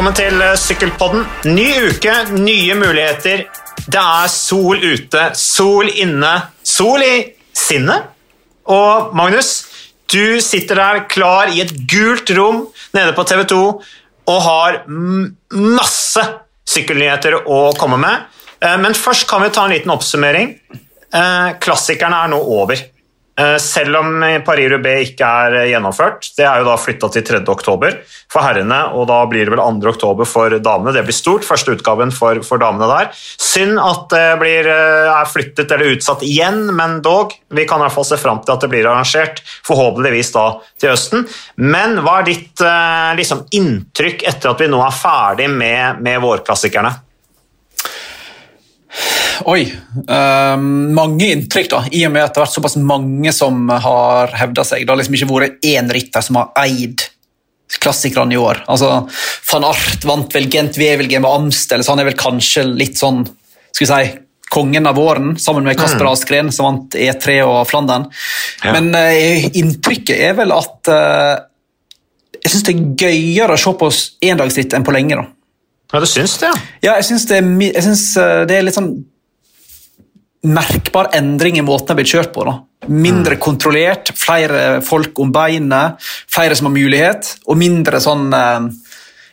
Velkommen til eh, Sykkelpodden. Ny uke, nye muligheter. Det er sol ute, sol inne, sol i sinnet. Og Magnus, du sitter der klar i et gult rom nede på TV 2 og har masse sykkelnyheter å komme med. Eh, Men først kan vi ta en liten oppsummering. Eh, Klassikerne er nå over. Eh, Selv om Paris-Roubais ikke er eh, gjennomført. Det er jo da flytta til 3. oktober for herrene, og da blir det vel 2. oktober for damene. Det blir stort. Første utgaven for, for damene der. Synd at det blir, eh, er flyttet eller utsatt igjen, men dog. Vi kan i hvert fall se fram til at det blir arrangert, forhåpentligvis da til høsten. Men hva er ditt liksom, inntrykk etter at vi nå er ferdig med, med vårklassikerne? Oi. Um, mange inntrykk, da, i og med at det har vært såpass mange som har hevda seg. Det har liksom ikke vært én rytter som har eid klassikerne i år. Altså, Van Art vant vel Gent Wevelgem og Amstel, så han er vel kanskje litt sånn skal vi si, kongen av våren, sammen med Kasper Askren, som vant E3 og Flandern. Ja. Men uh, inntrykket er vel at uh, jeg syns det er gøyere å se på endagsritt enn på lenge. da. Ja, du syns det, ja? Ja, jeg syns det, eh, det er litt sånn merkbar endring i måten det har blitt kjørt på. da. Mindre kontrollert, flere folk om beinet, flere som har mulighet, og mindre sånn eh,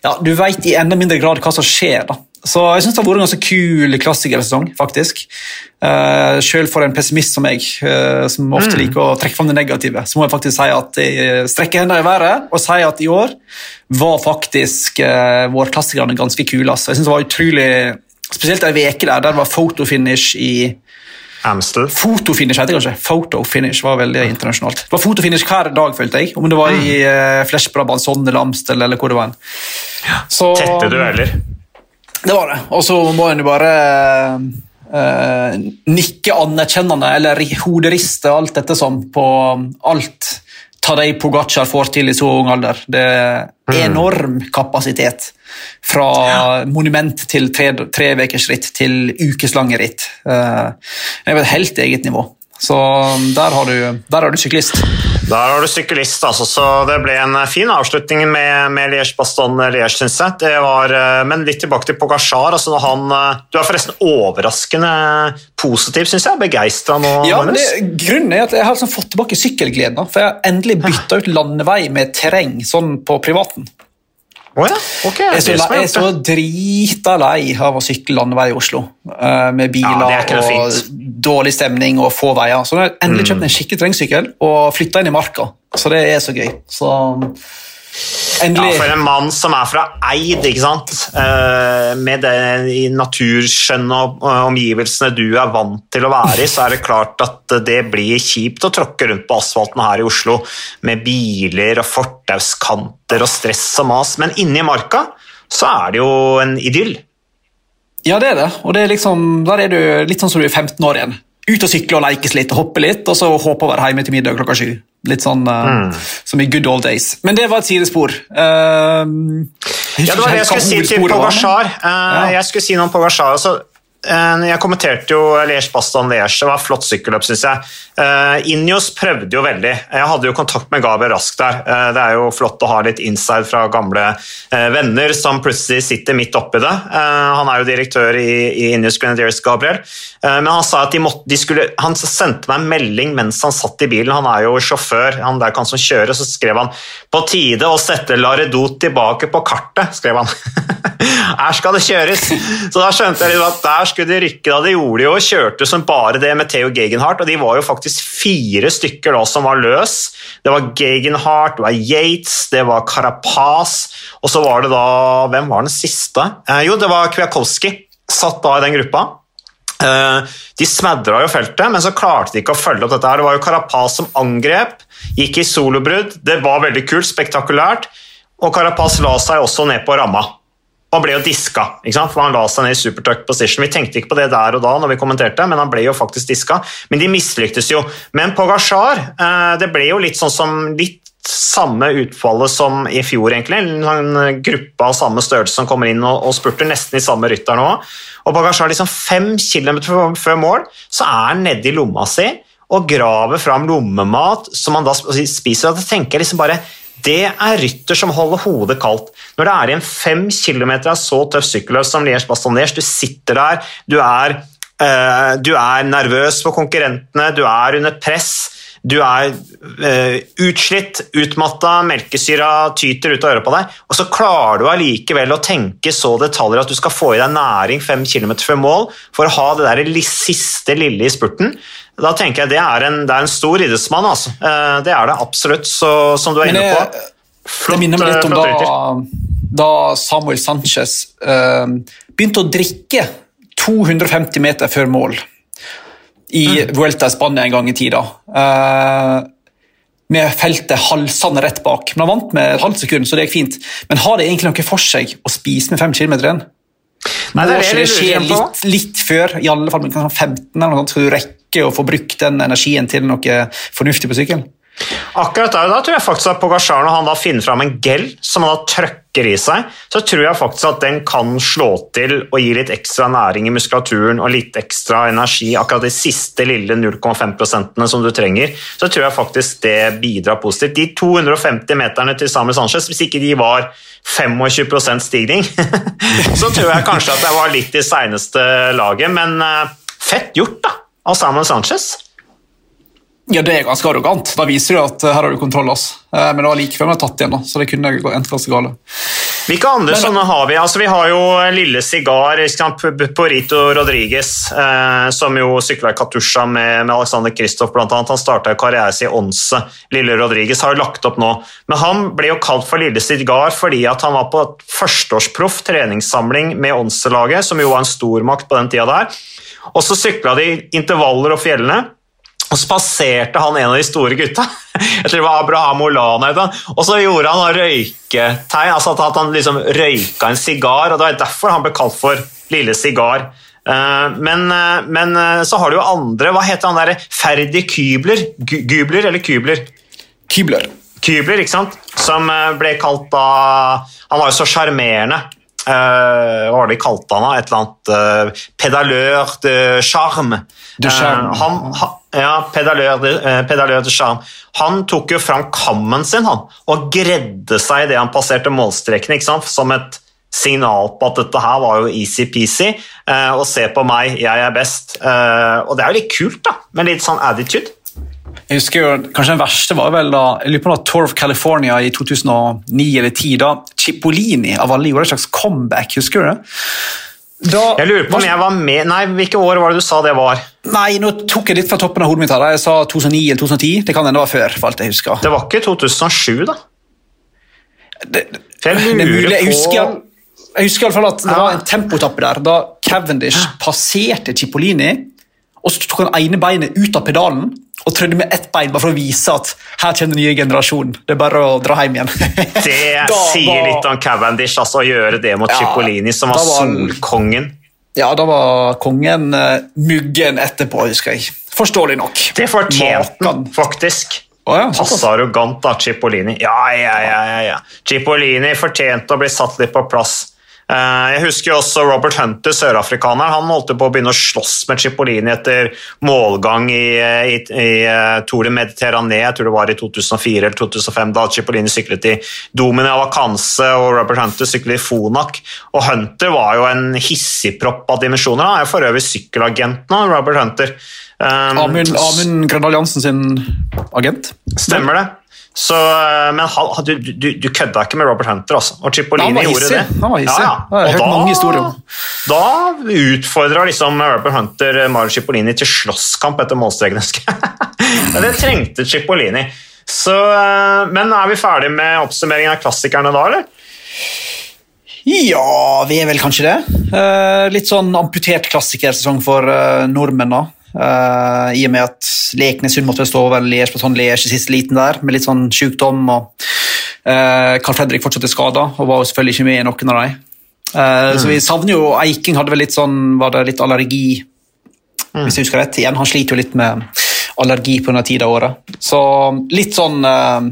Ja, du veit i enda mindre grad hva som skjer. da. Så jeg syns det har vært en ganske kul klassikersesong, faktisk. Uh, Sjøl for en pessimist som meg, uh, som ofte liker å trekke fram det negative, så må jeg faktisk si at jeg strekker hendene i været og sier at i år var faktisk uh, våre klassikerne ganske kule. Altså. Jeg synes det var utrolig, Spesielt ei uke der, der var fotofinish i Amstel. Fotofinish heter det kanskje. Photofinish var veldig internasjonalt. Det var fotofinish hver dag, følte jeg. Om det var i uh, Flesh Brabanson eller Amstel eller hvor det var. en. Så- Tette dueller. det var det. Og så må en jo bare uh, nikke anerkjennende, eller ri- hoderiste alt dette som på alt Tadej Pogacar får til i så ung alder. Det er enorm kapasitet. Fra monument til tre, tre ukers ritt til ukeslange ritt. Det er et helt eget nivå. Så der har du, der har du syklist. Der har du syklist, altså, så det ble en fin avslutning med, med Liège-Baston-Liège, syns jeg. Det var, eh, men litt tilbake til Pogacar. Altså når han, eh, du er forresten overraskende positiv, syns jeg. Begeistra nå. Ja, det, grunnen er at jeg har liksom fått tilbake sykkelgleden. For jeg har endelig bytta ut landevei med terreng sånn på privaten. Å ja, okay, Jeg så, jeg så drita lei av å sykle landevei i Oslo. eh, med biler Ja, og dårlig stemning og få veier. Så jeg endelig kjøpte en skikkelig terrengsykkel og flytta inn i marka. Så det er så gøy. Så Ja, for en mann som er fra Eid, ikke sant? Eh, med det i naturskjønne og omgivelsene du er vant til å være i, så er det klart at det blir kjipt å tråkke rundt på asfalten her i Oslo med biler og fortauskanter og stress og mas, men inni marka så er det jo en idyll. Ja, det er det. Og det er liksom, der er du litt sånn som du er 15 år igjen. Ut og sykle og lekes litt og hoppe litt, og så håpe å være hjemme til middag klokka sju. Litt sånn eh, som i good old days. Men det var et sidespor. Uh, Ja, det var det jeg skulle si til Pogasjar. Uh, Ja. Jeg skulle si noe om Pogasjar. Altså, eh, jeg kommenterte jo Liège Baston Liège. Det var flott sykkelløp, syns jeg. Uh, Injos prøvde jo veldig. Jeg hadde jo kontakt med Gabriel raskt der. Eh, det er jo flott å ha litt inside fra gamle eh, venner som plutselig sitter midt oppi det. Eh, han er jo direktør i, Injos Grenadiers, Gabriel. Eh, men han sa at de måtte, de skulle, han sendte meg en melding mens han satt i bilen. Han er jo sjåfør, han der kan som kjøre. Så skrev han 'på tide å sette Laredot tilbake på kartet', skrev han. Her skal det kjøres! Så da skjønte jeg at der skulle de rykke. da De gjorde jo og kjørte som bare det med Theo Gegenhardt, og de var jo faktisk fire stykker da som var løs. Det var Gegenhardt, det var Yates, det var Carapaz, og så var det da Hvem var den siste? Eh, jo, det var Kwiatkowski. Satt da i den gruppa. Eh, De smadra jo feltet, men så klarte de ikke å følge opp dette. her. Det var jo Carapaz som angrep, gikk i solobrudd. Det var veldig kult, spektakulært. Og Carapaz la seg også ned på ramma og ble jo diska. For Han la seg ned i supertuck position. Vi tenkte ikke på det der og da, når vi kommenterte, men han ble jo faktisk diska. Men de mislyktes jo. Men Pogacar, eh, det ble jo litt sånn som litt samme utfallet som i fjor, egentlig. En gruppe av samme størrelse som kommer inn og, og spurter nesten i samme rytter nå. Og Pogacar liksom fem kilometer før mål, så er han nedi lomma si og graver fram lommemat som han da spiser. Og da tenker jeg liksom bare det er rytter som holder hodet kaldt. Når det er igjen fem kilometer av så tøff sykkelløp som Liège-Bastogne-Liège, du sitter der, du er, uh, du er nervøs for konkurrentene, du er under press. Du er uh, utslitt, utmatta, melkesyra tyter ut av øret på deg, og så klarer du allikevel å tenke så detaljer at du skal få i deg næring fem kilometer før mål for å ha det der siste lille i spurten. Da tenker jeg Det er en, det er en stor idrettsmann, altså. Uh, det er det absolutt, så, som du er inne på. Flott, det minner meg litt om da, da, Samuel Sanchez begynte å drikke 250 meter før mål i mm. Vuelta i Spania en gang i tida. Uh, med feltet halsende rett bak. Men Han vant med et halvt sekund, så det gikk fint. Men har det egentlig noe for seg å spise med fem kilometer igjen? Nei, det, det, det skjer litt, litt, før, i alle fall med 15 eller noe sånt, så du rekker å få brukt den energien til noe fornuftig på sykkelen. Akkurat der, da tror jeg faktisk at Pogasjar, når han da finner fram en gel som han da trøkker i seg, så tror jeg faktisk at den kan slå til og gi litt ekstra næring i muskulaturen og litt ekstra energi. Akkurat de siste lille 0,5% som du trenger, så tror jeg faktisk det bidrar positivt. De 250 meterne til Samuel Sanchez, hvis ikke de var 25% stigning, så tror jeg kanskje at det var litt i seineste laget, men eh, fett gjort da, av Samuel Sanchez. Ja, det er ganske arrogant. Da viser du at uh, her har du kontroll. Altså. Uh, men det var like vi har tatt igjen, da, så det kunne endt ganske galt. Hvilke andre men, sånne har vi? Altså, vi har jo Lille Sigar, Porito Rodriguez, eh, som jo sykla i Katusha med, med Alexander Kristoff bl.a. Han starta karrieren sin i Onse. Lille Rodriguez har jo lagt opp nå. Men han ble jo kalt for Lille Sigar fordi han var på et førsteårsproff treningssamling med Onse-laget, som jo var en stormakt på den tida der. Og så sykla de intervaller og fjellene. Og spaserte han en av de store gutta, jeg tror det var Abraham Olana, og så gjorde han røyketegn, altså at han liksom røyka en sigar, og det var derfor han ble kalt for Lille Sigar. Eh, men, eh, men, eh, så har du jo andre Hva heter han derre Ferdi Kybler? Gubler eller Kybler? Kybler. Kybler, ikke sant? Som ble kalt da Han var jo så sjarmerende. Uh, hva var det de kalte han? Et eller annet uh, Pedalør de charme. De charme. Uh, han, ha, ja, pedalør de, pedalør charme. Han tok jo fram kammen sin han, og gredde seg idet han passerte målstreken, som et signal på at dette her var jo easy-peasy. og se på meg, jeg er best. og det er jo litt kult, da, med litt sånn attitude. Jeg husker jo, Kanskje den verste var vel da jeg lurer på da Tour of California i 2009 eller 2010. Da Cipollini av alle gjorde et slags comeback. Husker du det? Da, jeg lurer på om jeg var med Nei, Hvilke år var det du sa det var? Nei, Nå tok jeg litt fra toppen av hodet mitt. her. Jeg sa 2009 eller 2010. Det kan hende det var før. for alt jeg husker. Det var ikke 2007, da? Det, jeg lurer det mulig. Jeg husker, jeg husker i alle fall at det ja. var en tempotappe der da Cavendish passerte Cipollini, og så tok han ene beinet ut av pedalen og trødde med ett bein bare for å vise at her kommer den nye generasjonen. Det er bare å dra hjem igjen. det sier var, litt om Cavendish, altså å gjøre det mot ja, Cipollini, som var, var solkongen. Ja, da var kongen uh, muggen etterpå, husker jeg. Forståelig nok. Det fortjente han faktisk. Oh, ja, Passe arrogant da, Cipollini. Ja, ja, ja, ja, ja. Cipollini fortjente å bli satt litt på plass. Eh, jeg husker også Robert Hunter, sørafrikaner. Han holdt på å begynne å slåss med Chipolini etter målgang i, i, i eh, Tour de Mediterranee, jeg tror det var i 2004 eller 2005, da Chipolini syklet i Domini Avacanse og Robert Hunter syklet i Fonak. Og Hunter var jo en hissigpropp av dimensjoner. Han er for øvrig sykkelagent nå, Robert Hunter. Um, Amund, Grøndal Jansen sin agent? Stemmer det. Så, eh, men han, du, du, du kødda ikke med Robert Hunter, altså. Og Cipollini gjorde det. Han var hissig. Ja, ja. Jeg har hørt da, mange historier om Da utfordra liksom Robert Hunter eh, Mario Cipollini til slåsskamp etter målstreken. det trengte Cipollini. Så, eh, men er vi ferdig med oppsummeringen av klassikerne da, eller? Ja, vi er vel kanskje det. litt sånn amputert klassikersesong for nordmenn. da. Uh, I og med at Leknesund måtte stå over Liège på sånn Liège i siste liten der, med litt sånn sykdom. og uh, Carl Fredrik fortsatt er skada og var jo selvfølgelig ikke med i noen av dem. Uh, mm. Så vi savner jo Eiking hadde vel litt sånn, var det litt allergi, mm. hvis jeg husker rett. Igjen, Han sliter jo litt med allergi på denne tida av året. Så litt sånn eh,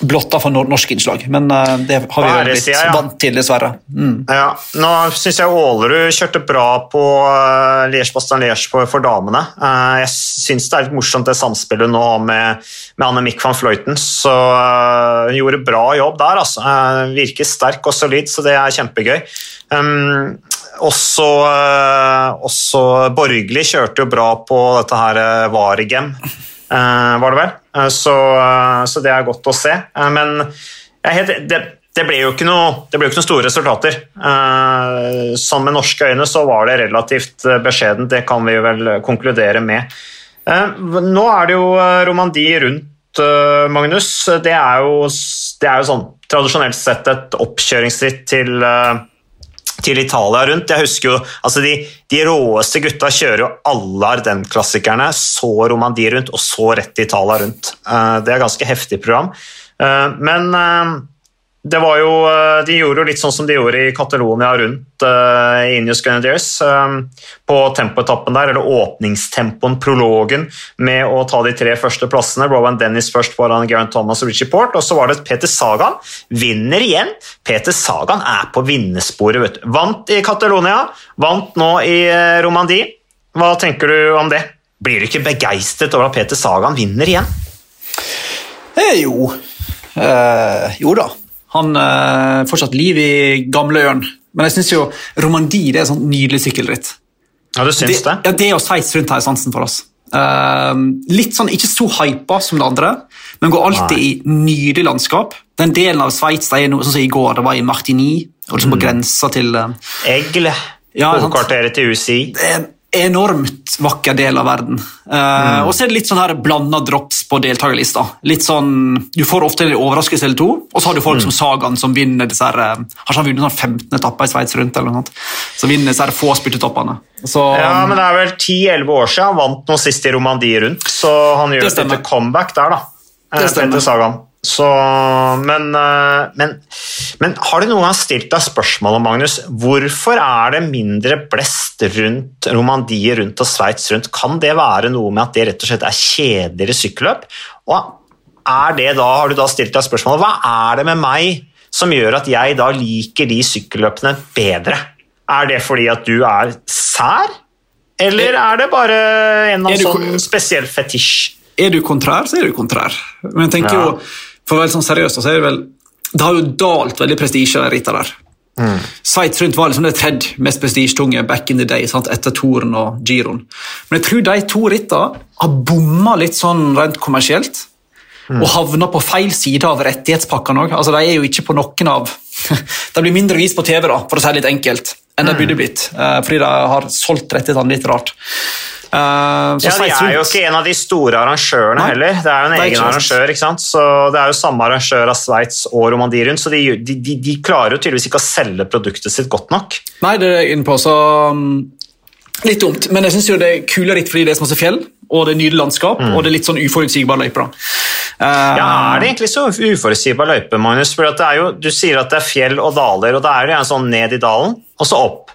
blotta for norsk innslag, men eh, det har vi jo blitt ja. vant til, dessverre. Mm. Ja, Nå syns jeg Ålerud kjørte bra på uh, Liège-Bastan-Liège for, damene. Uh, jeg syns det er litt morsomt det samspillet nå med, med Anne-Mick van Fløyten. Så hun uh, gjorde bra jobb der, altså. virker sterk og solid, så det er kjempegøy. Um, også, også Borgli kjørte jo bra på dette her Varegem, var det vel? Eh, så, eh, så, det er godt å se. Eh, men helt, det, det, ble jo ikke jo noen store resultater. Sammen med norske øyne så var det relativt beskjedent, det kan vi vel konkludere med. Nå er det jo Romandie rundt, Magnus. Det er jo, det er jo sånn tradisjonelt sett et oppkjøringsritt til til Italia rundt. Jeg husker jo, altså De, de råeste gutta kjører jo alle Arden-klassikerne, så Romandie rundt og så rett til Italia rundt. Eh, det er et ganske heftig program. Eh, men eh, det var jo, eh, De gjorde jo litt sånn som de gjorde i Catalonia rundt uh, Inius Grenadiers. Um, på tempoetappen der, eller åpningstempoen, prologen, med å ta de tre første plassene. Rowan Dennis først foran Geraint Thomas og Richie Port, og så var det Peter Sagan. Vinner igjen. Peter Sagan er på vinnersporet. vet du. Vant i Catalonia, vant nå i Romandie. Hva tenker du om det? Blir du ikke begeistret over at Peter Sagan vinner igjen? Eh, jo. Eh, jo da. Han eh, fortsatt liv i gamleøren. Men jeg syns jo Romandie det er et sånt nydelig sykkelritt. Ja, du syns det? Ja, Det og Sveits rundt her er sansen for oss. Uh, litt sånn, Ikke så hypa som det andre, men går alltid Nei. i nydelig landskap. Den delen av Sveits er noe sånn som i går, det var i Martini, og liksom på mm. grensa til uh, Egle. Ja, Hovedkvarteret til UCI. Det er enormt vakker del av verden. Uh, mm. Og så er det litt sånn her blanda drops på deltakerlista. Litt sånn, Du får ofte en overraskelse eller to, og så har du folk mm. som Sagaen som vinner disse her, uh, Har ikke han vunnet sånn 15 etapper i Sveits rundt? eller noe sånt, Som vinner disse her få spyttetoppene. ja, men det er vel 10-11 år siden han vant noe sist i Romandie rundt, så han gjør et comeback der, da. Det stemmer. Sagan. Så, men, eh, men, men, har du noen gang stilt deg spørsmålet, Magnus, hvorfor er det mindre blest rundt Romandie rundt og Sveits rundt? Kan det være noe med at det rett og slett er kjedeligere sykkelløp? Og er det da, har du da stilt deg spørsmålet, hva er det med meg som gjør at jeg da liker de sykkelløpene bedre? Er det fordi at du er sær, eller er det bare en av sånn spesiell fetisj? Er du kontrær, så er du kontrær. Men jeg tenker ja. jo for å være sånn seriøst, så er det vel Det har jo dalt veldig prestisje, de rittene der. Mm. Sveits rundt var liksom det tredje mest prestisjetunge back in the day, sant? etter Toren og Giron. Men jeg tror de to rittene har bomma litt sånn rent kommersielt. Mm. Og havna på feil side av rettighetspakkene òg. Altså, de er jo ikke på noen av De blir mindre vist på TV, da, for å si det litt enkelt, enn de mm. burde blitt. Eh, fordi de har solgt rettighetene litt rart. Uh, ja, De er jo ikke en av de store arrangørene Nei, heller. Det er jo en egen arrangør. ikke sant? Så Det er jo samme arrangør av Sveits og Romandie rundt, så de, de, de, de, klarer jo tydeligvis ikke å selge produktet sitt godt nok. Nei, det er innpå, så um, Litt dumt, men jeg syns det er kulere litt fordi det er så masse fjell, og det er nydelig landskap, mm. og det er litt sånn uforutsigbare løyper. Uh, ja, Er det egentlig så uforutsigbar løype, Magnus? For det jo, Du sier at det er fjell og daler, og da er det en sånn ned i dalen, og så opp.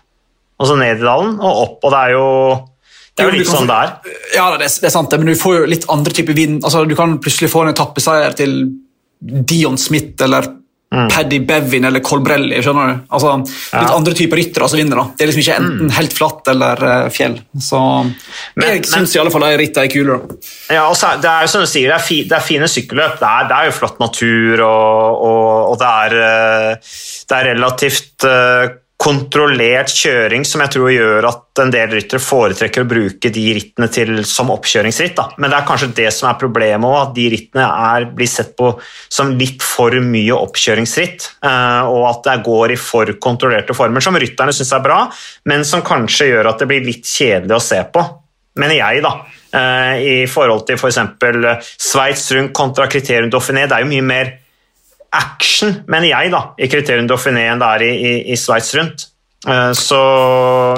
Og så ned i dalen og opp, og det er jo det er jo litt sånn det er. Ja, det er, det er sant, men du får jo litt andre typer vind. Altså, du kan plutselig få en etappeseier til Dion Smith eller mm. Paddy Bevin eller Colbrelli. skjønner du? Altså, Litt ja. andre typer ryttere som vinner. da. Det er liksom ikke enten mm. helt flatt eller uh, fjell. Så men, Jeg syns i alle fall de rittene er kule. Ja, og så, det er jo som du sier, det er, fi, det er fine sykkelløp. Det er, det er, jo flott natur, og, og, og det, er, uh, det er relativt uh, kontrollert kjøring som jeg tror gjør at en del ryttere foretrekker å bruke de rittene til, som oppkjøringsritt. Da. Men det er kanskje det som er problemet òg, at de rittene er, blir sett på som litt for mye oppkjøringsritt. Eh, og at det går i for kontrollerte former, som rytterne syns er bra, men som kanskje gjør at det blir litt kjedelig å se på. Mener jeg, da. Eh, I forhold til f.eks. For Sveits rundt kontra Kriterium Dauphiné. Det er jo mye mer action, mener jeg, da, i Kriterium Dauphiné enn det er i, i, i Sveits rundt. Uh, så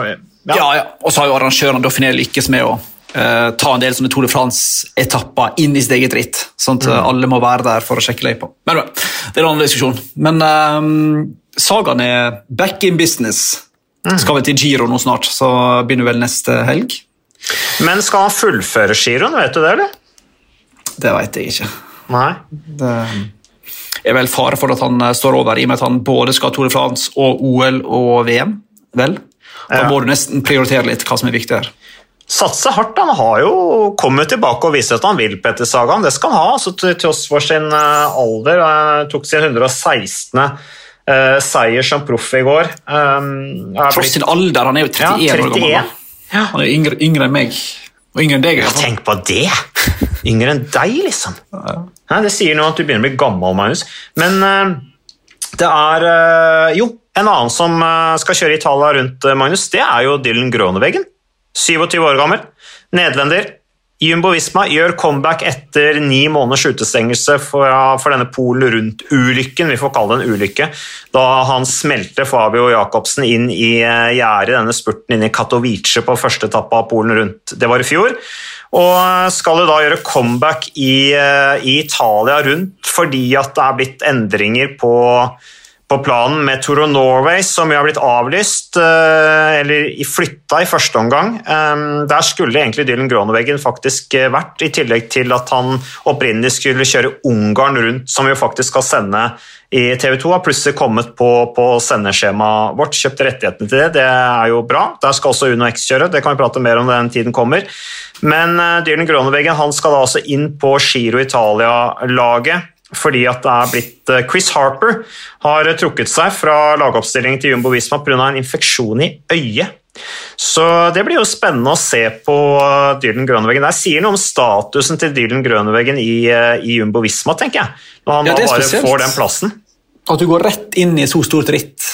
ja. ja, ja. Og så har jo arrangøren Dauphiné lykkes med å uh, ta en del sånne Tour de France-etapper inn i sitt eget ritt. Sånn at mm. alle må være der for å sjekke løypa. Men det er en annen diskusjon. Men um, sagaen er back in business. Mm. Skal vi til Giro nå snart, så begynner vel neste helg. Men skal han fullføre giroen, vet du det, eller? Det veit jeg ikke. Nei. Det er vel fare for at han eh, står over, i og med at han både skal ha Tour de France og OL og VM. Vel? Da Ja. må du nesten prioritere litt hva som er viktig her. Satse hardt. Han har jo kommet tilbake og vist at han vil, Petter Sagan. Det skal han ha, altså, til tross for sin eh, alder. Han tok sin 116. eh, seier som proff i går. Um, Tross sin alder, han er jo 31, Ja, år gammel. 31. Han er yngre, yngre enn meg. Og yngre enn deg. Ja, tenk på det! Yngre enn deg, liksom. Nei, det sier noe at du begynner å bli gammel, Magnus. Men eh, det er eh, Jo, en annen som eh, skal kjøre Italia rundt, Magnus, det er jo Dylan Groneveggen. 27 år gammel. Nederlender. Jumbo Visma gjør comeback etter ni måneders utestengelse for, for denne Polen rundt-ulykken, vi får kalle det en ulykke, da han smelte Fabio Jacobsen inn i gjerdet denne spurten inn i Katowice på første etappe av Polen rundt. Det var i fjor. Og skal jo da gjøre comeback i, eh, i Italia rundt fordi at det er blitt endringer på på planen med Tour of Norway, som jo har blitt avlyst, eh, eller flytta i første omgang. Eh, Der skulle egentlig Dylan Gronewegen faktisk vært, i tillegg til at han opprinnelig skulle kjøre Ungarn rundt, som jo faktisk skal sende i TV 2, har plutselig kommet på, på sendeskjemaet vårt, kjøpt rettighetene til det. Det er jo bra. Der skal også Uno X kjøre, det kan vi prate mer om den tiden kommer. Men uh, Dylan Groneveggen han skal da altså inn på Giro Italia-laget fordi at det er blitt eh, Chris Harper har trukket seg fra lagoppstillingen til Jumbo Visma pga. en infeksjon i øyet. Så det blir jo spennende å se på eh, Dylan Grønveggen. Det sier noe om statusen til Dylan Grønveggen i, eh, i Jumbo Visma, tenker jeg. Når han Ja, bare får den plassen. At du går rett inn i så stort ritt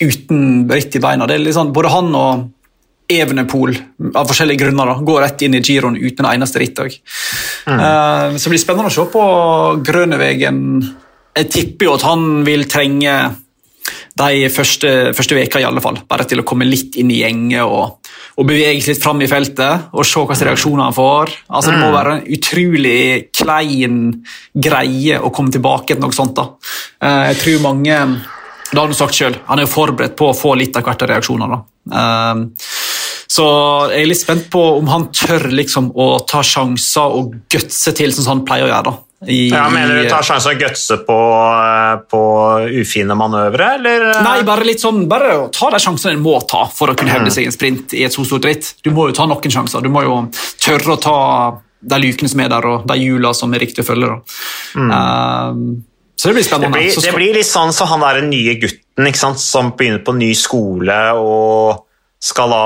uten ritt i beina. Det er sånn, både han og Evenepool av forskjellige grunner da, går rett inn i giroen uten en eneste ritt. også. Uh, så det blir spennende å se på Grønevegen. Jeg tipper jo at han vil trenge de første, første veka i alle fall, bare til å komme litt inn i gjengen og, og bevege seg litt fram i feltet og se hvilke reaksjoner han får. Altså, det må være en utrolig klein greie å komme tilbake til noe sånt. da. Eh, Jeg tror mange det har du sagt selv, Han er jo forberedt på å få litt av hvert av reaksjonene. Eh, Så jeg er litt spent på om han tør liksom å ta sjanser og gutse til sånn som han pleier å gjøre. da. I, Ja, mener du tar sjansen å gutse på, eh, på ufine manøvre, eller? eh? Nei, bare litt sånn, bare ta de sjansene en må ta for å kunne hevde seg i en sprint i et så stort ritt. Du må jo ta noen sjanser. Du må jo tørre å ta de lukene som er der, og de hjula som er riktig å følge. Da. Uh, så det blir Det blir, det blir litt sånn som han der nye gutten ikke sant? som begynner på ny skole og skal da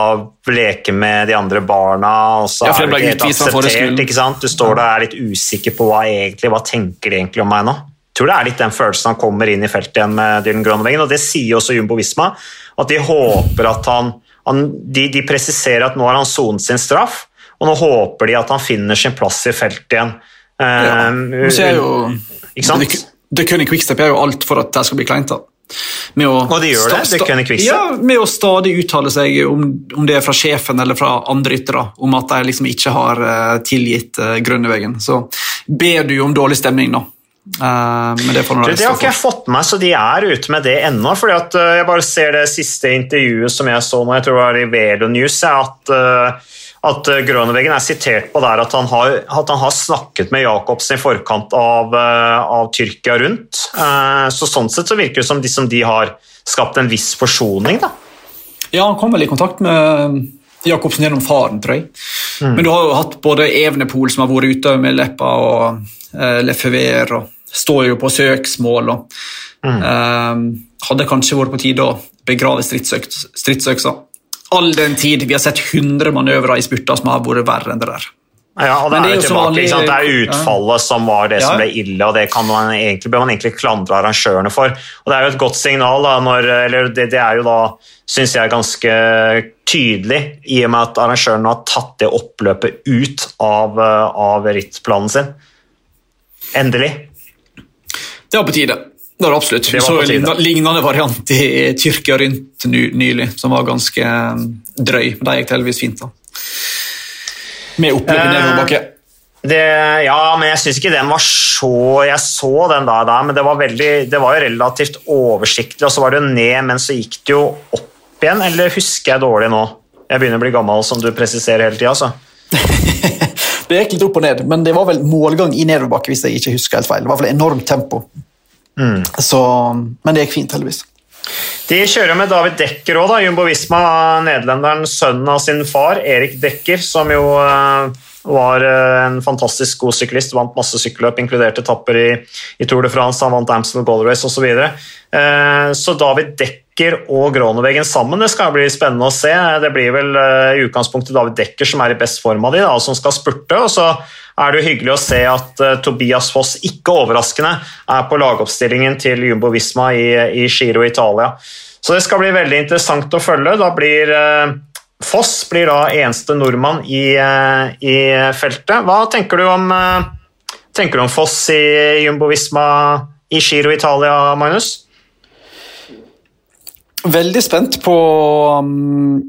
leke med de andre barna, og så Ja, er det du ikke helt akseptert. ikke sant? Du står der og er litt usikker på hva egentlig, hva tenker de egentlig om meg nå. Jeg tror det er litt den følelsen han kommer inn i feltet igjen med Dylan Gronewegen, og det sier også Jumbo Visma, at de håper at han, han de, de presiserer at nå har han sonet sin straff, og nå håper de at han finner sin plass i feltet igjen. ja. um, jo ikke sant? Det, det kunne Quickstep gjør jo alt for at det skal bli kleint. da. Og de gjør det, det kunne Quickstep. Ja, med å stadig uttale seg om, om det er fra sjefen eller fra andre yttere, om at de liksom ikke har uh, tilgitt uh, Grønnevegen. Så ber du om dårlig stemning, da. Eh, men det det har ikke jeg fått med meg, så de er ute med det ennå. fordi at Jeg bare ser det siste intervjuet som jeg så nå, jeg tror det var i Velo News, er at, at Grønevegen er sitert på der at han har, at han har snakket med Jacobsen i forkant av, øh, av Tyrkia rundt. Eh, Så Sånn sett så virker det som de, som de har skapt en viss forsoning. da. Ja, han kom vel i kontakt med Jacobsen gjennom faren, tror jeg. Mm. Men du har jo hatt både Evenepool, som har vært ute med Leppa, og uh, Lefever, og står jo på søksmål. og Mm. eh, Hadde kanskje vært på tide å begrave stridsøks- stridsøksa. All den tid vi har sett 100 manøvrer i spurter som har vært verre enn det der. Ja, og det det er jo tilbake, vanlig- det er utfallet som var det som ble ille, og det kan man egentlig, bør man egentlig klandre arrangørene for. Og Det er jo et godt signal, da, når, eller det, det er jo da, syns jeg, ganske tydelig, i og med at arrangørene har tatt det oppløpet ut av, eh, av rittplanen sin. Endelig. Det var på tide. Det var det absolutt. Det Vi så en lignende variant i Tyrkia rundt nylig, som var ganske drøy drøy. De gikk heldigvis fint. da. Med oppløp i Eh, nedoverbakke. Det, ja, men jeg syns ikke den var så Jeg så den da, da men det var, veldig, det var jo relativt oversiktlig, og så var det jo ned, men så gikk det jo opp igjen. Eller husker jeg dårlig nå? Jeg begynner å bli gammel, som du presiserer hele tida. Det gikk litt opp og ned, men det var vel målgang i nedoverbakke, hvis jeg ikke husker helt feil. Det var i hvert fall enormt tempo. Så, men det gikk fint, heldigvis. De kjører med David Dekker òg, Jumbo Visma. Nederlenderen, sønnen av sin far, Erik Dekker, som jo eh, var eh, en fantastisk god syklist. Vant masse sykkelløp, inkludert etapper i, i, Tour de France. Han vant Amstel Gold Race osv. Så, videre. Eh, så David Dekker og Groneveggen sammen, det skal bli spennende å se. Det blir vel i utgangspunktet David Dekker som er i best form av de, da, som skal spurte. og så er det hyggelig å se at uh, Tobias Foss, ikke overraskende, er på lagoppstillingen til Jumbo Visma i, i Giro Italia. Så det skal bli veldig interessant å følge. Da blir uh, Foss blir da eneste nordmann i, i feltet. Hva tenker du om, tenker du om Foss i Jumbo Visma i Giro Italia, Magnus? Veldig spent på um,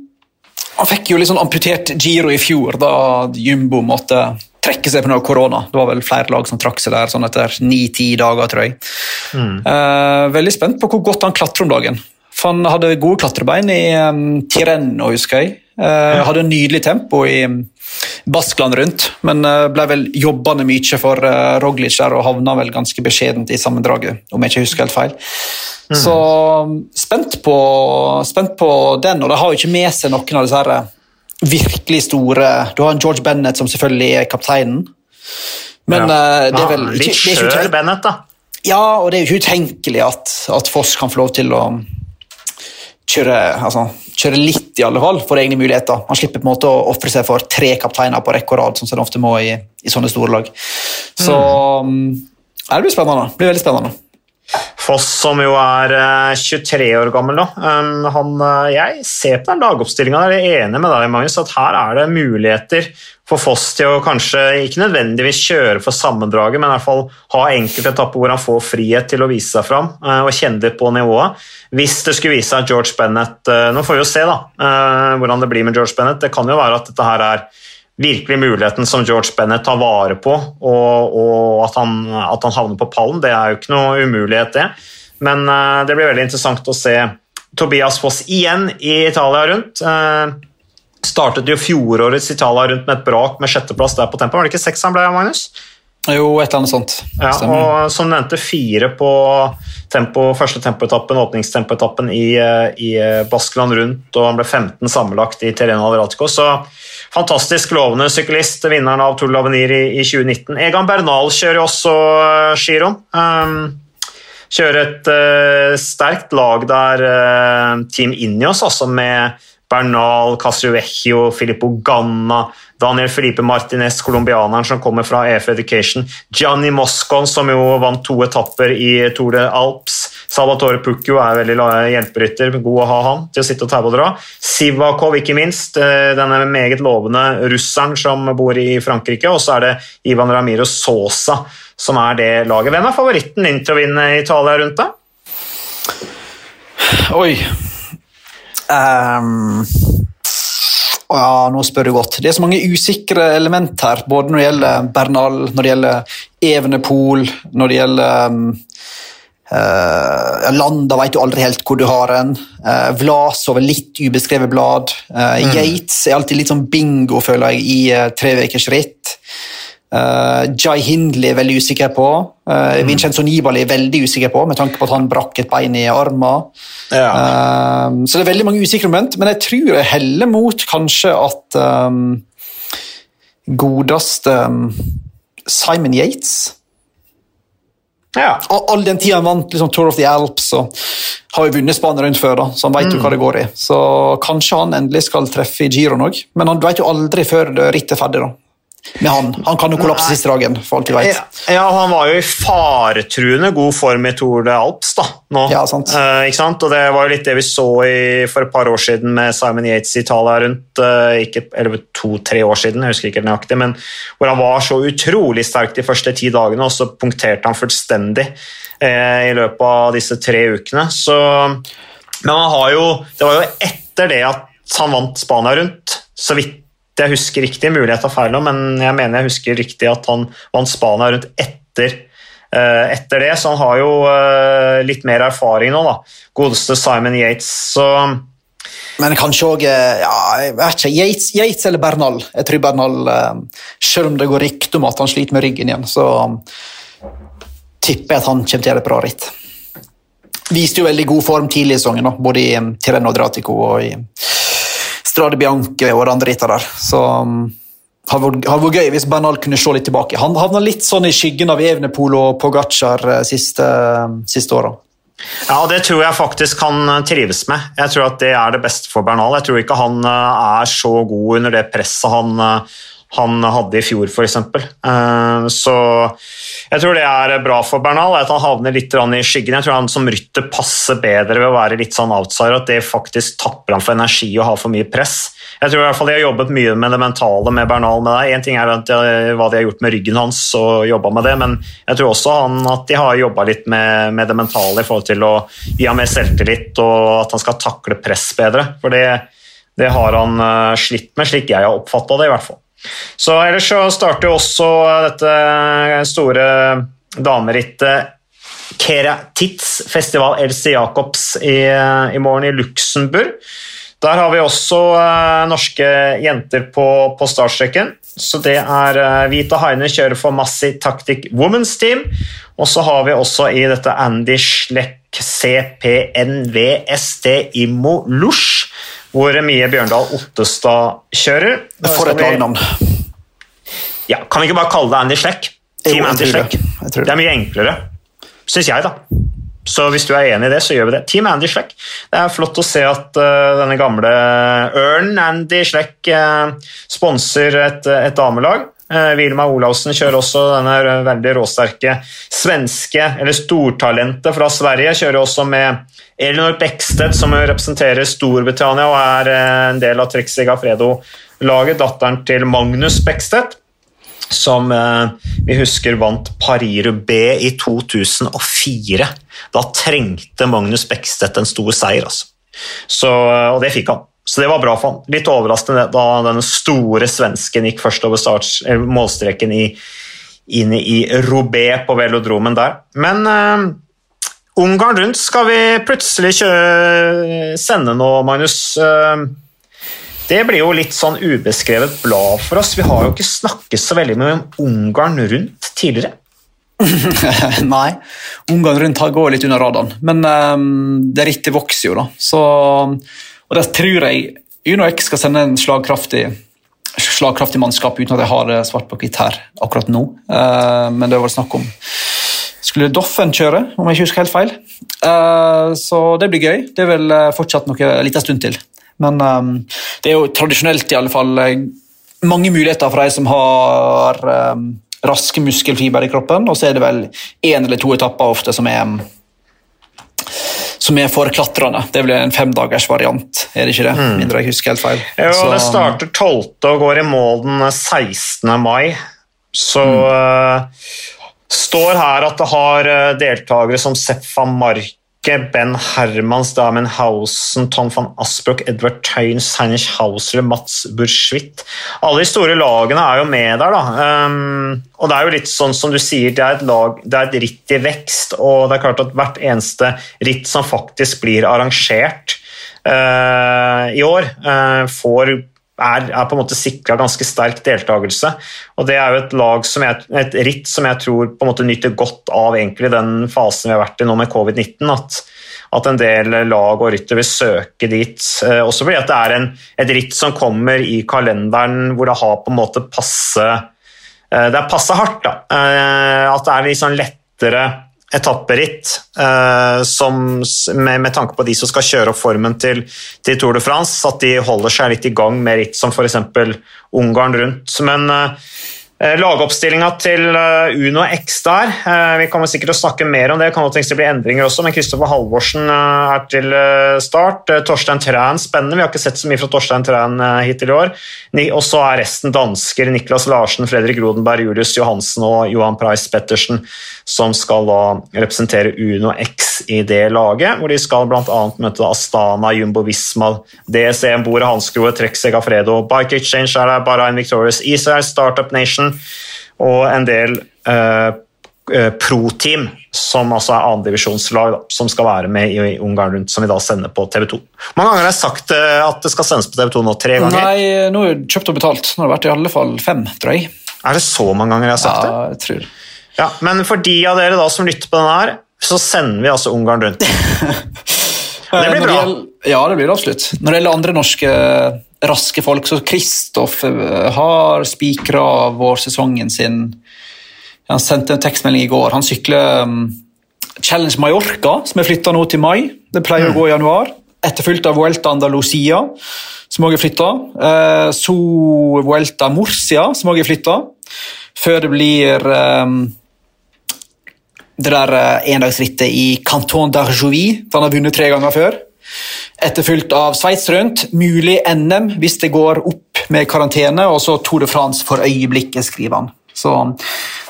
Han fikk jo litt sånn amputert Giro i fjor, da Jumbo måtte trekke seg pga. korona. Det var vel flere lag som trakk seg der sånn etter ni-ti dager, tror jeg. Mm. Uh, veldig spent på hvor godt han klatrer om dagen. For han hadde gode klatrebein i um, Tireno, husker jeg. Uh, ja. Hadde nydelig tempo i um, Baskland rundt, men uh, ble vel jobbende mye for uh, Roglic der og havna vel ganske beskjedent i sammendraget, om jeg ikke husker helt feil. Mm. Så spent på, spent på den, og de har jo ikke med seg noen av disse her virkelig store Du har en George Bennett som selvfølgelig er kapteinen. Men ja. uh, det er vel ja, Litt skjør Bennett, da. Ja, og det er jo ikke utenkelig at, at Foss kan få lov til å kjøre, altså, kjøre litt, i alle fall, for egne muligheter. Han slipper på en måte å ofre seg for tre kapteiner på rekke og rad, som han ofte må i, i sånne store lag. Så mm. mm det blir spennende. Det blir veldig spennende. Foss, som jo er 23 eh, år gammel nå. Um, han, eh, jeg ser på den lagoppstillinga og er enig med deg, Magnus, at her er det muligheter for Foss til å kanskje ikke nødvendigvis kjøre for sammendraget, men i hvert fall ha enkelte etapper hvor han får frihet til å vise seg fram eh, og kjenne litt på nivået. Hvis det skulle vise seg at George Bennett Nå får vi jo se da, hvordan det blir med George Bennett. Det kan jo være at dette her er virkelig muligheten som George Bennett tar vare på, og, og at, han, at, han, havner på pallen. Det er jo ikke noe umulighet, det. Men uh, det blir veldig interessant å se Tobias Foss igjen i Italia rundt. Uh, startet jo fjorårets Italia rundt med et brak med sjetteplass der på tempo. Var det ikke seks han ble, Magnus? Jo, et eller annet sånt. Ja, og Som nevnte, fire på tempo, første tempoetappen, åpningstempoetappen i, eh, i Baskeland rundt, og han ble 15 sammenlagt i Terreno Adriatico. Så fantastisk lovende syklist, vinneren av Tour l'Avenir i, i, 2019. Egan Bernal kjører også giroen. Eh, um, kjører et uh, sterkt lag der, uh, Team Injos, altså med Bernal, Castrovecchio, Filippo Ganna, Daniel Felipe Martinez, colombianeren som kommer fra EF Education, Gianni Moscon, som jo vant to etapper i Tour de Alps, Salvatore Pucco er veldig hjelperytter, god å ha han til å sitte og taue og dra. Sivakov, ikke minst, eh, denne meget lovende russeren som bor i Frankrike. Og så er det Ivan Ramiro Sosa som er det laget. Hvem er favoritten din til å vinne Italia rundt deg? Oi um, ja, Nå spør du godt. Det er så mange usikre element her. Både når det gjelder Bernal, når det gjelder Evenepool, når det gjelder um, Uh, Landa vet du aldri helt hvor du har en. Uh, Vlasov er litt ubeskrevet blad. Uh, mm. Yates er alltid litt sånn bingo, føler jeg, i uh, tre ukers ritt. Uh, Jai Hindley er veldig usikker på. Uh, mm. Vincenzo Nibali er veldig usikker på, med tanke på at han brakk et bein i armen. Ja. Uh, så det er veldig mange usikre moment, men jeg tror jeg heller mot kanskje at um, godeste um, Simon Yates ja. All den tida han vant liksom, Tour of the Alps og har jo vunnet Spania rundt før, da, så han vet mm. jo hva det går i. Så kanskje han endelig skal treffe i giroen òg, men han vet jo aldri før rittet er ferdig. da med han. Han kan jo kollapse siste dagen, for alt vi vet. Ja, han var jo i faretruende god form i Tour de Alps da, nå. Ja, sant. Eh, ikke sant? Og det var jo litt det vi så i, for et par år siden med Simon Yates i Italia rundt uh, ikke, Eller to-tre år siden, jeg husker ikke nøyaktig, men hvor han var så utrolig sterk de første ti dagene, og så punkterte han fullstendig eh, i løpet av disse tre ukene. Så Men han har jo Det var jo etter det at han vant Spania rundt, så vidt jeg husker riktig, mulig jeg tar feil nå, men jeg mener jeg husker riktig at han vant Spania rundt etter, uh, etter det, så han har jo uh, litt mer erfaring nå, da. Godeste Simon Yates. Så Men kanskje òg ja, jeg vet ikke, Yates, Yates, eller Bernal. Jeg tror Bernal, Selv om det går rykte om at han sliter med ryggen igjen, så tipper jeg at han kommer til å gjøre et bra ritt. Viste jo veldig god form tidlig i sesongen, både i Tireno Dratico og i Strade Bianche og det andre der. Så det hadde vært, gøy hvis Bernal kunne se litt tilbake. Han havna litt sånn i skyggen av Evenepool og Pogacar eh, siste, siste åra. Ja, det tror jeg faktisk han eh, trives med. Jeg tror at det er det beste for Bernal. Jeg tror ikke han eh, er så god under det presset han, han hadde i fjor, f.eks. Så jeg tror det er bra for Bernal, at han havner litt i skyggen. Jeg tror han som rytter passer bedre ved å være litt sånn outsider, at det faktisk tapper han for energi og har for mye press. Jeg tror i hvert fall De har jobbet mye med det mentale med Bernal. med det. En ting er hva de har gjort med ryggen hans, og jobba med det, men jeg tror også han, at de har jobba litt med, med, det mentale i forhold til å gi ham mer selvtillit og at han skal takle press bedre. For det, det har han uh, slitt med, slik jeg har oppfatta det, i hvert fall. Så Ellers så starter jo også dette store damerittet Keratitz festival Else Jacobs i, i, morgen i Luxembourg. Der har vi også uh, norske jenter på, på startstreken. Så det er uh, Vita Heine kjører for Massi Tactic Women's Team. Og så har vi også i dette Andy Schleck CPNVST Immo Lush hvor Mie Bjørndal Ottestad kjører. For et lagnavn. Ja, kan vi ikke bare kalle det Andy Schleck? Team Andy Schleck. Det. det. er mye enklere, syns jeg, da. Så hvis du er enig i det, så gjør vi det. Team Andy Schleck. Det er flott å se at uh, denne gamle Ørn Andy Schleck uh, sponser et, et damelag. Vilma Olavsen kjører også denne veldig råsterke svenske, eller stortalentet fra Sverige. Kjører også med Elinor Beckstedt, som representerer Storbritannia og er eh, en del av Trixie Gafredo-laget, datteren til Magnus Beckstedt, som eh, vi husker vant Paris-Roubais i 2004. Da trengte Magnus Beckstedt en stor seier, altså. Så, eh, og det fikk han. Så det var bra for han. Litt overraskende da denne store svensken gikk først over starts, målstreken i, inn i Robé på velodromen der. Men Ungarn rundt skal vi plutselig kjøre, sende nå, Magnus. Eh, det blir jo litt sånn ubeskrevet blad for oss. Vi har jo ikke snakket så veldig om Ungarn rundt tidligere. Nei, Ungarn rundt går litt under radaren. Men um, det rittet vokser jo, da. Så, og der tror jeg UnoX skal sende en slagkraftig, slagkraftig mannskap, uten at jeg har svart på hvitt her akkurat nå. Uh, men det var snakk om skulle Doffen kjøre, om jeg ikke husker helt feil. Uh, så det blir gøy. Det er vel fortsatt noe en liten stund til. Men det er jo tradisjonelt i alle fall mange muligheter for de som har raske muskelfiber i kroppen, og så er det vel én eller to etapper ofte som er som er for klatrende. Det blir en femdagers variant, er det ikke det? Mm. Mindre jeg husker helt feil. Jo, så, det starter 12. og går i mål den 16. mai. Så mm. uh, står her at det har eh, deltakere som Sefa Marke, Ben Hermans, Damen Hausen, Tom van Asbrook, Edward Tynes, Heinrich Hausler, Mats Burschwitt Alle de store lagene er jo med der. da. Um, og det er jo litt sånn som du sier, det er, et lag, det er et ritt i vekst, og det er klart at hvert eneste ritt som faktisk blir arrangert uh, i år, uh, får er, er, på en måte sikra ganske sterk deltakelse. Og Det er jo et, lag som jeg, et ritt som jeg tror på en måte nyter godt av egentlig den fasen vi har vært i nå med covid-19. At, at, en del lag og rytter vil søke dit. Eh, også fordi det er en, et ritt som kommer i kalenderen hvor det har på en måte passe eh, Det er passe hardt. da. Eh, at det er litt sånn lettere etapperitt eh, med, med, tanke på de som skal kjøre opp formen til, til, Tour de France, at de holder seg litt i gang med ritt som f.eks. Ungarn rundt. Men eh, lagoppstillinga til eh, Uno X der. Eh, vi kommer sikkert til å snakke mer om det, kan det bli endringer også, men Kristoffer Halvorsen er til start. Torstein Træn spennende, vi har ikke sett så mye fra Torstein Træn hittil i år. Og så er resten dansker. Niklas Larsen, Fredrik Rodenberg, Julius Johansen og Johan Preis Pettersen som skal da representere Uno X i det laget, hvor de skal bl.a. møte Astana, Jumbo Visma, DSE, Bore Hanskroe, Trekk Segafredo, Bike Exchange er Bahrain Victorious, Israel, Startup Nation og en del eh, pro-team, som altså er annendivisjonslag, som skal være med i Ungarn Rundt, som vi da sender på TV 2. Mange ganger har jeg sagt at det skal sendes på TV 2 nå? Tre ganger? Nei, nå er det kjøpt og betalt. Nå har det vært i alle fall fem, tror jeg. Er det så mange ganger jeg har sagt det? Ja, jeg tror Ja, Men for de av dere da som lytter på denne her, så sender vi altså Ungarn Rundt. Det blir bra. ja, det blir det absolutt. Når det gjelder andre norske raske folk, så Kristoff eh, har spikra vårsesongen sin. Han sendte en tekstmelding i går. Han sykler um, Challenge Mallorca, som er flytta nå til mai. Det pleier å gå i januar. Etterfulgt av Vuelta Andalusia, som også er flytta. Eh, så Vuelta Murcia, som også er flytta. Før det blir um, det der eh, endagsrittet i Canton d'Arjouvie. Han har vunnet tre ganger før. Etterfulgt av Sveits rundt, mulig NM hvis det går opp med karantene, og så Tour de France for øyeblikket, skriver han. Så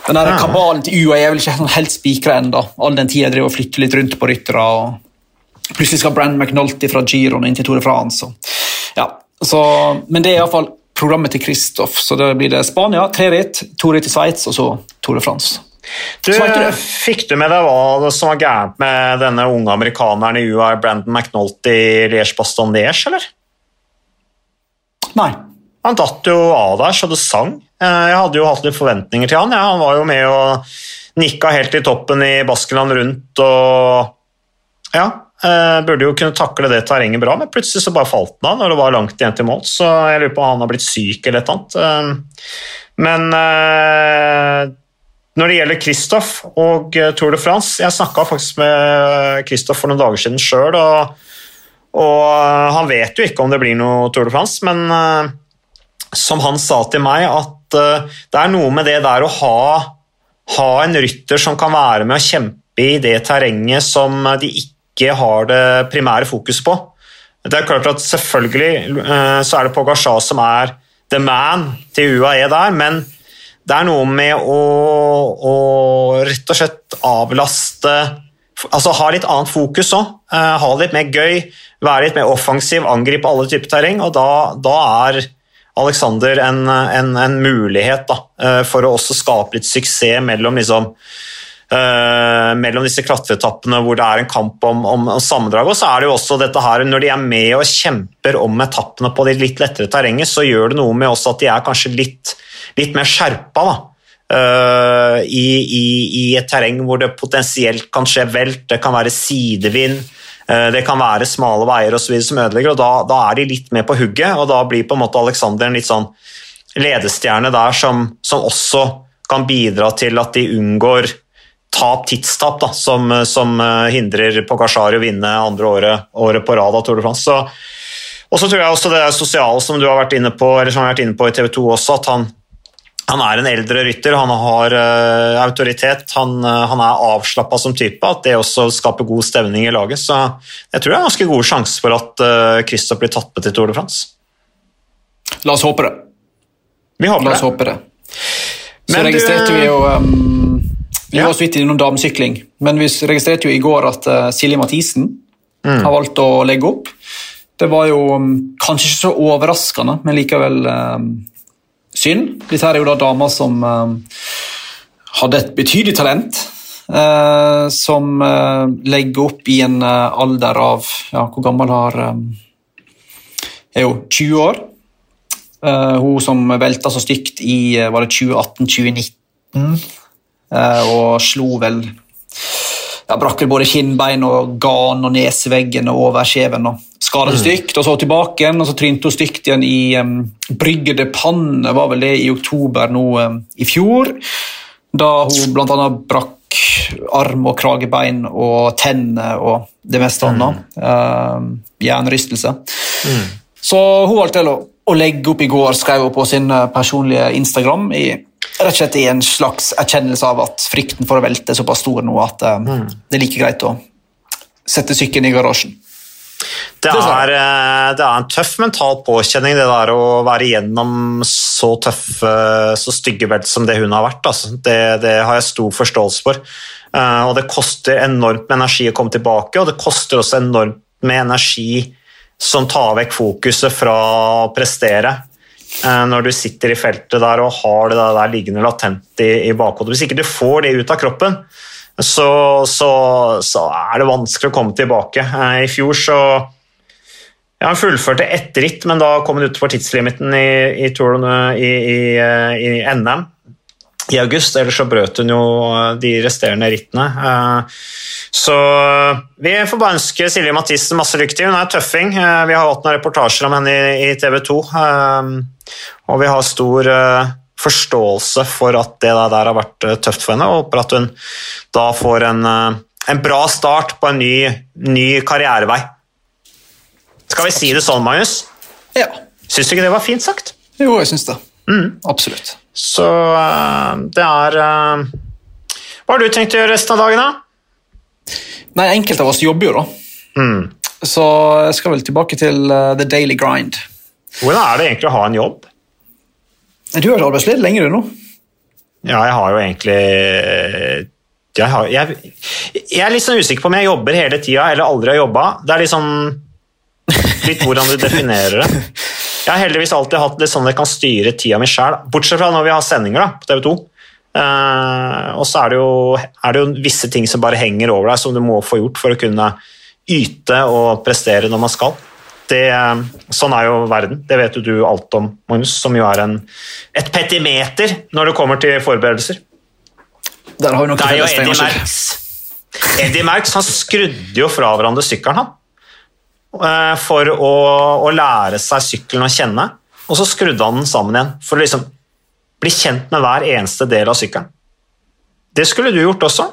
den der kabalen til UAE er vel ikke helt spikra ennå, all den tid jeg driver og flytter litt rundt på ryttere. og Plutselig skal Brand McNulty fra Giron inn til Tour de France. Og, ja, så, men det er iallfall programmet til Kristoff, så da blir det Spania, tre ritt, to ritt i Sveits og så Tour de France. Du. Fikk du med deg hva som var gærent med denne unge amerikaneren i UR, Brandon McNulty i Liège-Baston Liège, eller? Nei. Han datt jo av der så det sang. Eh, Jeg hadde jo hatt litt forventninger til han. Ja, han var jo med og nikka helt i toppen i Baskeland rundt og Ja, eh, burde jo kunne takle det terrenget bra, men plutselig så bare falt han av når det var langt igjen til mål, så jeg lurer på om han har blitt syk eller et eller annet. Eh, Men når det gjelder Kristoff og eh, Tour de France Jeg snakka faktisk med Kristoff for noen dager siden sjøl, og, og eh, han vet jo ikke om det blir noe Tour de France, men eh, som han sa til meg, at det er noe med det der å ha, ha en rytter som kan være med å kjempe i det terrenget som de ikke har det primære fokus på. Det er klart at Selvfølgelig så er det Pogasjar som er the man til UAE der, men det er noe med å, å rett og slett avlaste altså Ha litt annet fokus òg. ha det litt mer gøy, være litt mer offensiv, angripe alle typer terreng. og Da, da er Alexander en, en, en mulighet da, eh, for å også skape litt suksess mellom liksom, eh, mellom disse klatreetappene hvor det er en kamp om, om, om sammendrag. Og så er det jo også dette her, når de er med og kjemper om etappene på de litt lettere terrenget, så gjør det noe med også at de er kanskje litt, litt mer skjerpa. da. Uh, i, i, I et terreng hvor det potensielt kan skje velt, det kan være sidevind, uh, det kan være smale veier videre som ødelegger, og da, da er de litt med på hugget. og Da blir på en måte Alexander en litt sånn ledestjerne der som, som også kan bidra til at de unngår tap, tidstap, da, som, som eh, hindrer Pogasjar å vinne andre året, året på rad av Tour de France. Så, og så tror jeg også det sosiale som du har vært inne på, eller som har vært inne på i TV 2 også, at han, han er en eldre rytter, han har uh, autoritet, han, uh, han er avslappa som type, at det også skaper god stemning i laget. Så jeg tror det er ganske gode sjanser for at uh, Christoph blir tatt med til Tour de France. La oss håpe det. Vi håper La oss det. håpe det. Så Men du- registrerte vi jo um, Vi Ja. var så vidt innom damesykling, men vi registrerte jo i går at uh, Silje Mathisen Mm. har valgt å legge opp. Det var jo um, kanskje ikke så overraskende, men likevel um, synd. Dette er jo da damer som um, hadde et betydelig talent. uh, som uh, legger opp i en alder av ja, Hvor gammel har Er jo 20 år. Hun som velta så stygt i var det 2018-2019, eh, og slo vel ja, Brakk både kinnbein og gan og neseveggen og overkjeven. og Skada stygt, og så tilbake igjen, og så trynte hun stygt igjen i um, Brygge de Panne, var vel det i oktober nå um, i fjor. Da hun bl.a. brakk arm og kragebein og tenner og det meste annet. Um, Hjernerystelse. Så hun valgte å, å legge opp i går, skrev hun på sin eh, personlige Instagram, i, rett og slett i en slags erkjennelse av at frykten for å velte er såpass stor nå at mm. det er like greit å sette sykkelen i garasjen. Det er, eh, det er en tøff mental påkjenning, det der å være igjennom så tøffe, så stygge velt som det hun har vært. Altså. Det, det har jeg stor forståelse for. Eh, Og det koster enormt med energi å komme tilbake, og det koster også enormt med energi som tar vekk fokuset fra å prestere eh, når du sitter i feltet der og har det der liggende latent i, i bakhodet. Hvis ikke du får det ut av kroppen, så, så, så er det vanskelig å komme tilbake. Eh, I fjor så ja, Han fullførte ett ritt, men da kom han utenfor tidslimiten i, i, i, i, i NM i august, ellers så brøt hun jo de resterende rittene. Så vi får bare ønske Silje Mathisen masse lykke til. Hun er tøffing. Vi har hatt noen reportasjer om henne i TV 2, og vi har stor forståelse for at det der har vært tøft for henne, og håper at hun da får en, en bra start på en ny, ny karrierevei. Skal vi si det sånn, Magnus? Ja. Syns du ikke det var fint sagt? Jo, jeg syns det. Mm. Absolutt. Så det er Hva har du tenkt å gjøre resten av dagen, da? Nei, enkelte av oss jobber jo, da. Mm. Så jeg skal vel tilbake til the daily grind. Hvordan er det egentlig å ha en jobb? Du har vært arbeidsledig lenge, du nå. Ja, jeg har jo egentlig jeg, har, jeg, jeg, er litt sånn usikker på om jeg jobber hele tida eller aldri har jobba. Det er liksom litt hvordan du definerer det. Jeg har heldigvis alltid hatt det sånn at jeg kan styre tida mi sjøl, bortsett fra når vi har sendinger da, på TV 2. Uh, og så er det, jo, er det, jo, visse ting som bare henger over deg, som du må få gjort for å kunne yte og prestere når man skal. Det, uh, sånn er jo verden. Det vet jo du alt om, Magnus, som jo er en, et petimeter når det kommer til forberedelser. Der har vi noe det er jo Eddie Merckx. Eddie Merckx han skrudde jo fra hverandre sykkelen, han for å, å, lære seg sykkelen å kjenne. Og så skrudde han den sammen igjen for å liksom bli kjent med hver eneste del av sykkelen. Det skulle du gjort også,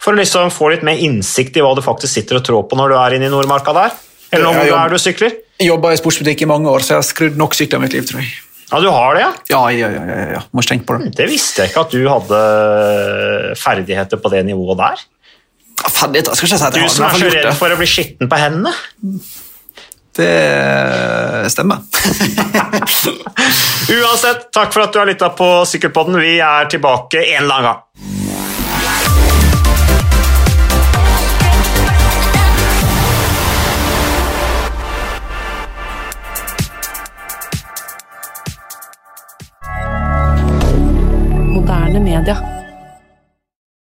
for å liksom få litt mer innsikt i hva du faktisk sitter og trår på når du er inne i Nordmarka der. Eller når er du sykler. Jeg jobba i sportsbutikk i mange år, så jeg har skrudd nok sykler i mitt liv, tror jeg. Ja, du har det, ja? Ja, ja, ja. ja, ja. Må ikke tenke på det. Det visste jeg ikke at du hadde ferdigheter på det nivået der. Ferdigheter skal ikke si at jeg har, Du som er så redd for å bli skitten på hendene. Det stemmer. Uansett, takk for at du har lytta på Sykkelpodden. Vi er tilbake en eller annen gang. rien.